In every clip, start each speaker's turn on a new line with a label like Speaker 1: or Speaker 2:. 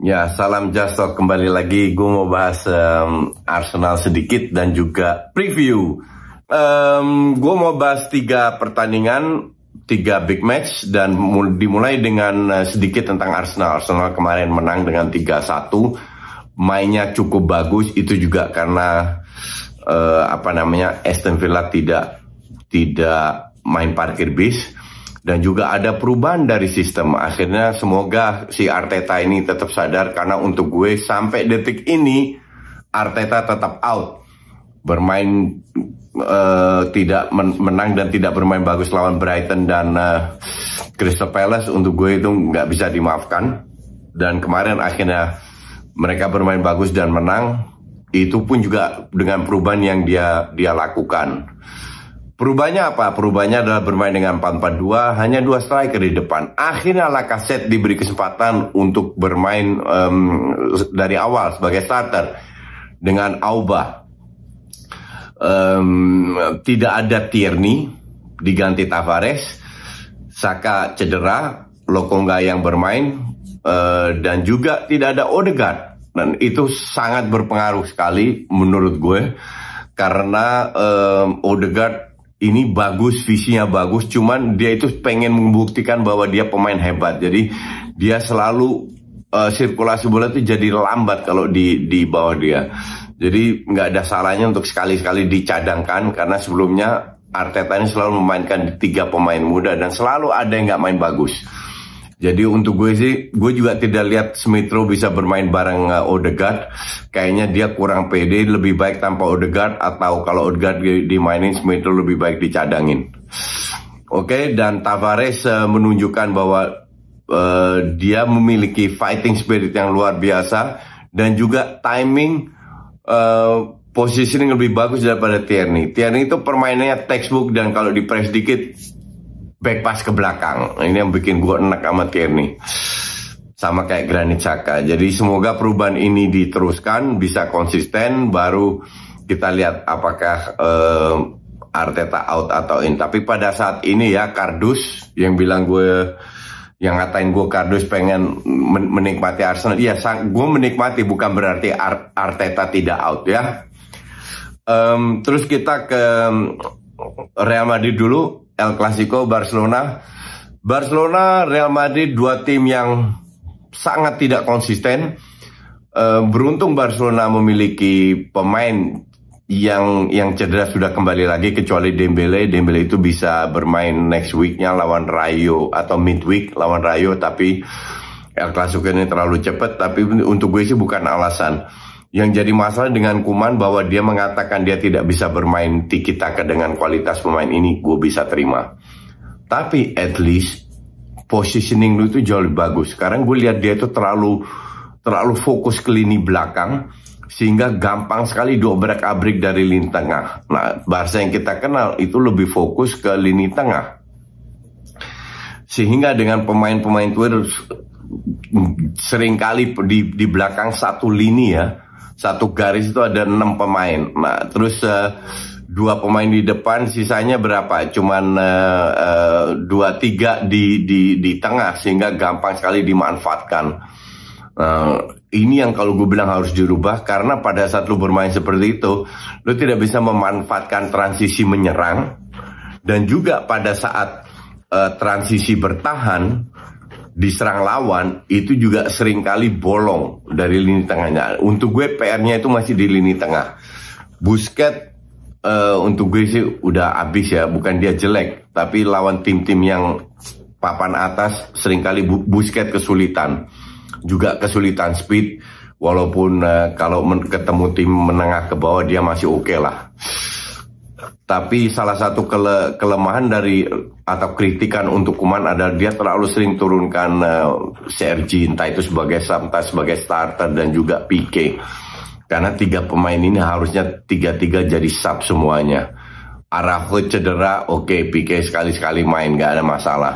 Speaker 1: Ya, salam Jastok kembali lagi. Gue mau bahas um, Arsenal sedikit dan juga preview. Um, gue mau bahas tiga pertandingan, tiga big match dan dimulai dengan uh, sedikit tentang Arsenal. Arsenal kemarin menang dengan 3-1. Mainnya cukup bagus. Itu juga karena uh, apa namanya Aston Villa tidak tidak main parkir bis dan juga ada perubahan dari sistem. Akhirnya semoga si Arteta ini tetap sadar karena untuk gue sampai detik ini Arteta tetap out. Bermain uh, tidak men menang dan tidak bermain bagus lawan Brighton dan uh, Crystal Palace untuk gue itu nggak bisa dimaafkan. Dan kemarin akhirnya mereka bermain bagus dan menang. Itu pun juga dengan perubahan yang dia dia lakukan. Perubahannya apa? Perubahannya adalah bermain dengan 4-4-2, hanya dua striker di depan. Akhirnya Lacazette diberi kesempatan untuk bermain um, dari awal sebagai starter dengan Auba. Um, tidak ada Tierney, diganti Tavares, Saka cedera, Lokonga yang bermain, uh, dan juga tidak ada Odegaard. Dan itu sangat berpengaruh sekali menurut gue karena um, Odegaard ini bagus, visinya bagus, cuman dia itu pengen membuktikan bahwa dia pemain hebat. Jadi dia selalu uh, sirkulasi bola itu jadi lambat kalau di di bawah dia. Jadi nggak ada salahnya untuk sekali-sekali dicadangkan karena sebelumnya Arteta ini selalu memainkan tiga pemain muda dan selalu ada yang nggak main bagus. Jadi untuk gue sih, gue juga tidak lihat Smithrow bisa bermain bareng uh, Odegaard. Kayaknya dia kurang pede, lebih baik tanpa Odegaard atau kalau Odegaard dimainin Smithrow lebih baik dicadangin. Oke, okay, dan Tavares uh, menunjukkan bahwa uh, dia memiliki fighting spirit yang luar biasa dan juga timing uh, positioning lebih bagus daripada Tierney. Tierney itu permainannya textbook dan kalau di press dikit back pass ke belakang. Ini yang bikin gue enak sama Tierney. Sama kayak Granit Xhaka. Jadi semoga perubahan ini diteruskan, bisa konsisten, baru kita lihat apakah uh, Arteta out atau in. Tapi pada saat ini ya Kardus yang bilang gue yang ngatain gue Kardus pengen menikmati Arsenal. Iya, gue menikmati bukan berarti Arteta tidak out ya. Um, terus kita ke Real Madrid dulu. El Clasico Barcelona. Barcelona, Real Madrid dua tim yang sangat tidak konsisten. Uh, beruntung Barcelona memiliki pemain yang yang cedera sudah kembali lagi kecuali Dembele. Dembele itu bisa bermain next weeknya lawan Rayo atau midweek lawan Rayo tapi El Clasico ini terlalu cepat tapi untuk gue sih bukan alasan. Yang jadi masalah dengan Kuman bahwa dia mengatakan dia tidak bisa bermain tiki taka dengan kualitas pemain ini, gue bisa terima. Tapi at least positioning lu itu jauh lebih bagus. Sekarang gue lihat dia itu terlalu terlalu fokus ke lini belakang sehingga gampang sekali dobrak abrik dari lini tengah. Nah, bahasa yang kita kenal itu lebih fokus ke lini tengah. Sehingga dengan pemain-pemain itu sering kali di, di belakang satu lini ya, satu garis itu ada enam pemain. Nah, terus uh, dua pemain di depan, sisanya berapa? Cuman uh, uh, dua tiga di di di tengah sehingga gampang sekali dimanfaatkan. Uh, ini yang kalau gue bilang harus dirubah karena pada saat lu bermain seperti itu, lu tidak bisa memanfaatkan transisi menyerang dan juga pada saat uh, transisi bertahan diserang lawan itu juga sering kali bolong dari lini tengahnya. Untuk gue PR-nya itu masih di lini tengah. Busket uh, untuk gue sih udah habis ya, bukan dia jelek, tapi lawan tim-tim yang papan atas sering kali bu Busket kesulitan, juga kesulitan speed. Walaupun uh, kalau ketemu tim menengah ke bawah dia masih oke okay lah. Tapi salah satu kele kelemahan dari atau kritikan untuk Kuman adalah dia terlalu sering turunkan uh, CRG entah itu sebagai entah sebagai starter dan juga PK. Karena tiga pemain ini harusnya tiga-tiga jadi sub semuanya. Araujo cedera, oke okay, PK sekali-sekali main gak ada masalah.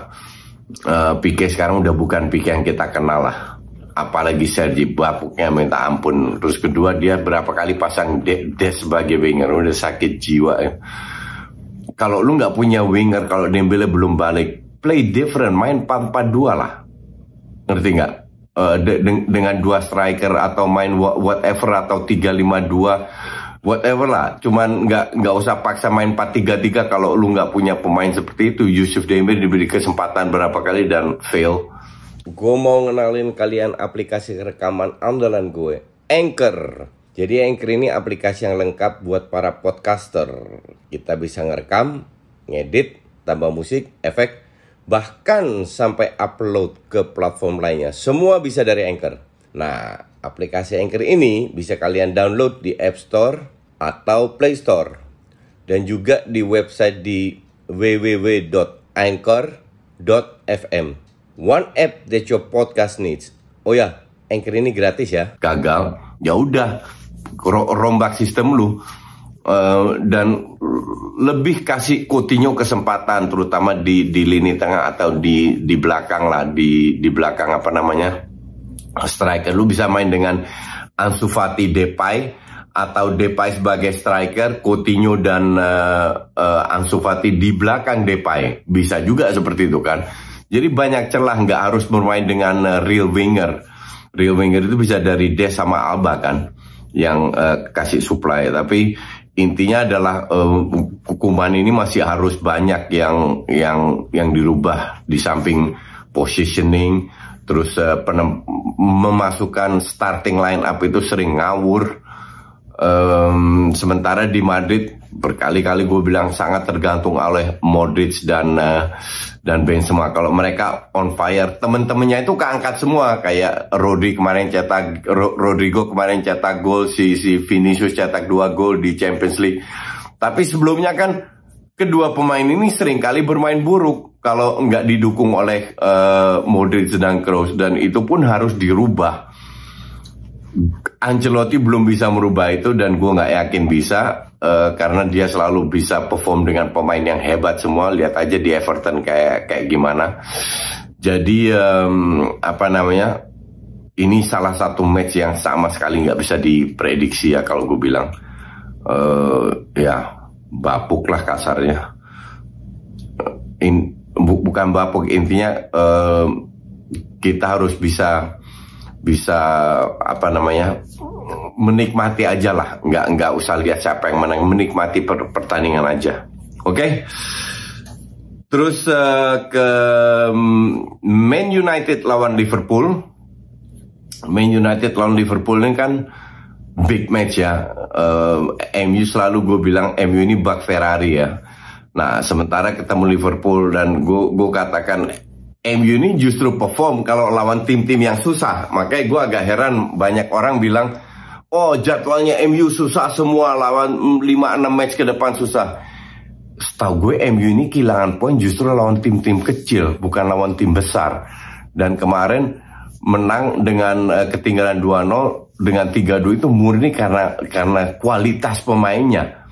Speaker 1: Uh, PK sekarang udah bukan PK yang kita kenal lah apalagi Sergi bapuknya minta ampun. Terus kedua dia berapa kali pasang Des de sebagai winger. Udah sakit jiwa ya. kalau lu nggak punya winger kalau Dembele belum balik play different main 4-4-2 lah. Ngerti nggak? Uh, de de dengan dua striker atau main whatever atau 3-5-2 whatever lah. Cuman nggak nggak usah paksa main 4-3-3 kalau lu nggak punya pemain seperti itu. Yusuf Dembele diberi kesempatan berapa kali dan fail gue mau ngenalin kalian aplikasi rekaman andalan gue, Anchor. Jadi Anchor ini aplikasi yang lengkap buat para podcaster. Kita bisa ngerekam, ngedit, tambah musik, efek, bahkan sampai upload ke platform lainnya. Semua bisa dari Anchor. Nah, aplikasi Anchor ini bisa kalian download di App Store atau Play Store. Dan juga di website di www.anchor.fm. One app that your podcast needs. Oh ya, Anchor ini gratis ya. Gagal, ya udah rombak sistem lu. Uh, dan lebih kasih Coutinho kesempatan terutama di di lini tengah atau di di belakang lah di di belakang apa namanya striker lu bisa main dengan Ansu Fati Depay atau Depay sebagai striker Coutinho dan uh, uh, Ansu Fati di belakang Depay bisa juga seperti itu kan jadi banyak celah nggak harus bermain dengan uh, real winger. Real winger itu bisa dari Des sama Alba kan yang uh, kasih supply. Tapi intinya adalah uh, hukuman ini masih harus banyak yang yang yang dirubah di samping positioning terus uh, memasukkan starting line up itu sering ngawur um, sementara di Madrid berkali-kali gue bilang sangat tergantung oleh Modric dan uh, dan Benzema. Kalau mereka on fire, temen-temennya itu keangkat semua kayak Rodri kemarin cetak Rodrigo kemarin cetak gol, si si Vinicius cetak dua gol di Champions League. Tapi sebelumnya kan kedua pemain ini sering kali bermain buruk kalau nggak didukung oleh uh, Modric dan Kroos dan itu pun harus dirubah. Ancelotti belum bisa merubah itu dan gue nggak yakin bisa uh, karena dia selalu bisa perform dengan pemain yang hebat semua. Lihat aja di Everton kayak kayak gimana. Jadi um, apa namanya? Ini salah satu match yang sama sekali nggak bisa diprediksi ya kalau gue bilang. Uh, ya bapuk lah kasarnya. In, bu, bukan bapuk intinya uh, kita harus bisa bisa apa namanya menikmati aja lah. Nggak nggak usah lihat siapa yang menang. Menikmati per, pertandingan aja. Oke? Okay? terus uh, ke mm, Man United lawan Liverpool. Man United lawan Liverpool ini kan big match ya. Uh, eh, MU selalu gue bilang MU ini bak Ferrari ya. Nah sementara ketemu Liverpool dan gue gue katakan MU ini justru perform kalau lawan tim-tim yang susah. Makanya gue agak heran banyak orang bilang, oh jadwalnya MU susah semua lawan 5-6 match ke depan susah. Setahu gue MU ini kehilangan poin justru lawan tim-tim kecil, bukan lawan tim besar. Dan kemarin menang dengan uh, ketinggalan 2-0 dengan 3-2 itu murni karena karena kualitas pemainnya.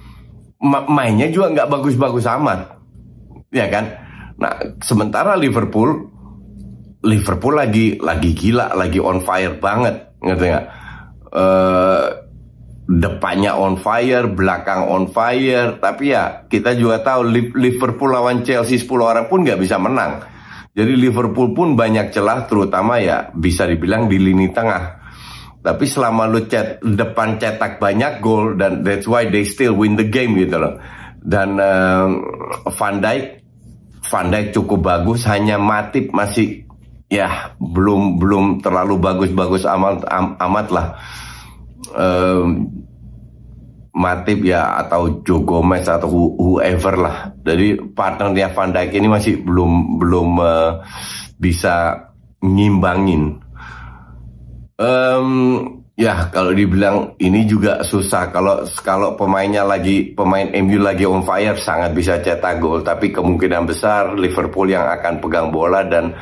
Speaker 1: Ma mainnya juga nggak bagus-bagus amat. Ya kan? Nah, sementara Liverpool Liverpool lagi lagi gila, lagi on fire banget, ngerti nggak? Uh, depannya on fire, belakang on fire, tapi ya kita juga tahu Liverpool lawan Chelsea 10 orang pun nggak bisa menang. Jadi Liverpool pun banyak celah, terutama ya bisa dibilang di lini tengah. Tapi selama lu cet, depan cetak banyak gol dan that's why they still win the game gitu loh. Dan uh, Van Dijk Van Dijk cukup bagus, hanya Matip masih ya belum belum terlalu bagus-bagus amat am, amat lah. Um, Matip ya atau Joe Gomez atau whoever lah. Jadi partnernya Van Dijk ini masih belum belum uh, bisa ngimbangin. Um, ya kalau dibilang ini juga susah kalau kalau pemainnya lagi pemain MU lagi on fire sangat bisa cetak gol tapi kemungkinan besar Liverpool yang akan pegang bola dan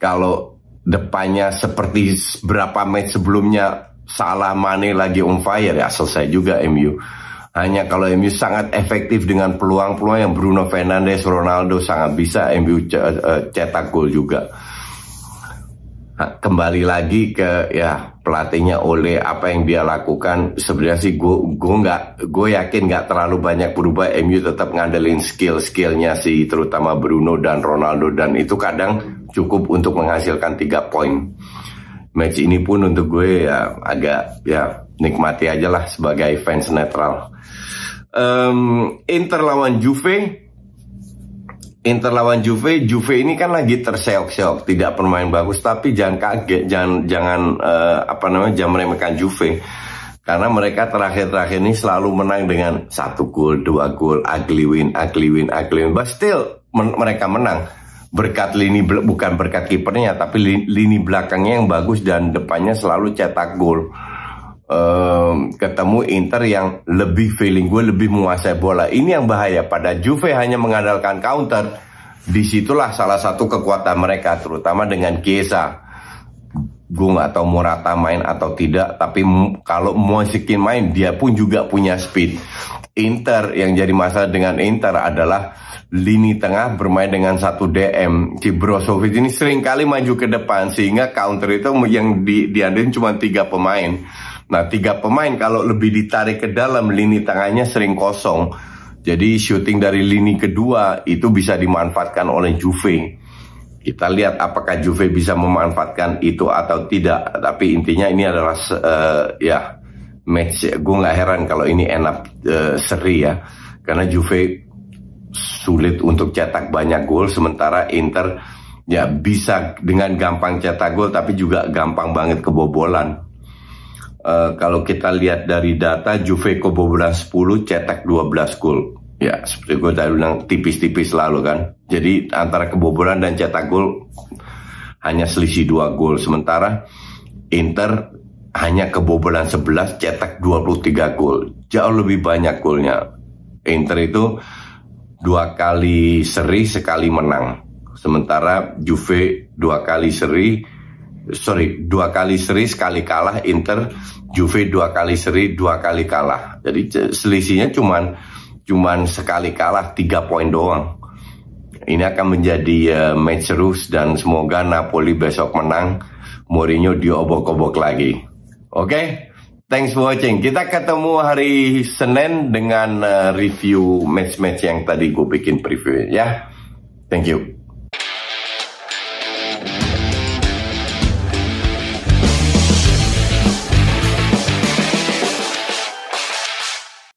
Speaker 1: kalau depannya seperti berapa match sebelumnya Salah Mane lagi on fire ya selesai juga MU. Hanya kalau MU sangat efektif dengan peluang-peluang yang Bruno Fernandes, Ronaldo sangat bisa MU eh, cetak gol juga. Kembali lagi ke ya pelatihnya oleh apa yang dia lakukan. Sebenarnya sih gue gue nggak gue yakin nggak terlalu banyak berubah. MU tetap ngandelin skill skillnya sih terutama Bruno dan Ronaldo. Dan itu kadang cukup untuk menghasilkan tiga poin. Match ini pun untuk gue ya agak ya nikmati aja lah sebagai fans netral. Um, Inter lawan Juve, Inter lawan Juve, Juve ini kan lagi terseok-seok, tidak bermain bagus, tapi jangan kaget, jangan jangan uh, apa namanya, jangan meremehkan Juve. Karena mereka terakhir-terakhir ini selalu menang dengan satu gol, dua gol, ugly win, ugly win, ugly win. But still men mereka menang berkat lini bukan berkat kipernya tapi lini belakangnya yang bagus dan depannya selalu cetak gol. Um, ketemu Inter yang lebih feeling gue lebih menguasai bola. Ini yang bahaya pada Juve hanya mengandalkan counter. Di situlah salah satu kekuatan mereka terutama dengan Chiesa. Gue nggak tahu Morata main atau tidak, tapi kalau Mosikin main dia pun juga punya speed. Inter yang jadi masalah dengan Inter adalah lini tengah bermain dengan satu DM. Si Brozovic ini sering kali maju ke depan sehingga counter itu yang di, diandelin cuma tiga pemain. Nah tiga pemain kalau lebih ditarik ke dalam lini tengahnya sering kosong. Jadi shooting dari lini kedua itu bisa dimanfaatkan oleh Juve. Kita lihat apakah Juve bisa memanfaatkan itu atau tidak. Tapi intinya ini adalah uh, ya match. Gue nggak heran kalau ini enak uh, seri ya. Karena Juve sulit untuk cetak banyak gol sementara Inter ya bisa dengan gampang cetak gol tapi juga gampang banget kebobolan. Uh, kalau kita lihat dari data Juve kebobolan 10 cetak 12 gol. Ya, seperti gue tadi bilang tipis-tipis lalu kan. Jadi antara kebobolan dan cetak gol hanya selisih 2 gol. Sementara Inter hanya kebobolan 11 cetak 23 gol. Jauh lebih banyak golnya. Inter itu dua kali seri sekali menang. Sementara Juve dua kali seri, sorry dua kali seri sekali kalah. Inter Juve dua kali seri dua kali kalah. Jadi selisihnya cuman cuman sekali kalah tiga poin doang. Ini akan menjadi uh, match seru dan semoga Napoli besok menang. Mourinho diobok-obok lagi. Oke? Okay? Thanks for watching. Kita ketemu hari Senin dengan uh, review match-match yang tadi gue bikin preview ya. Thank you.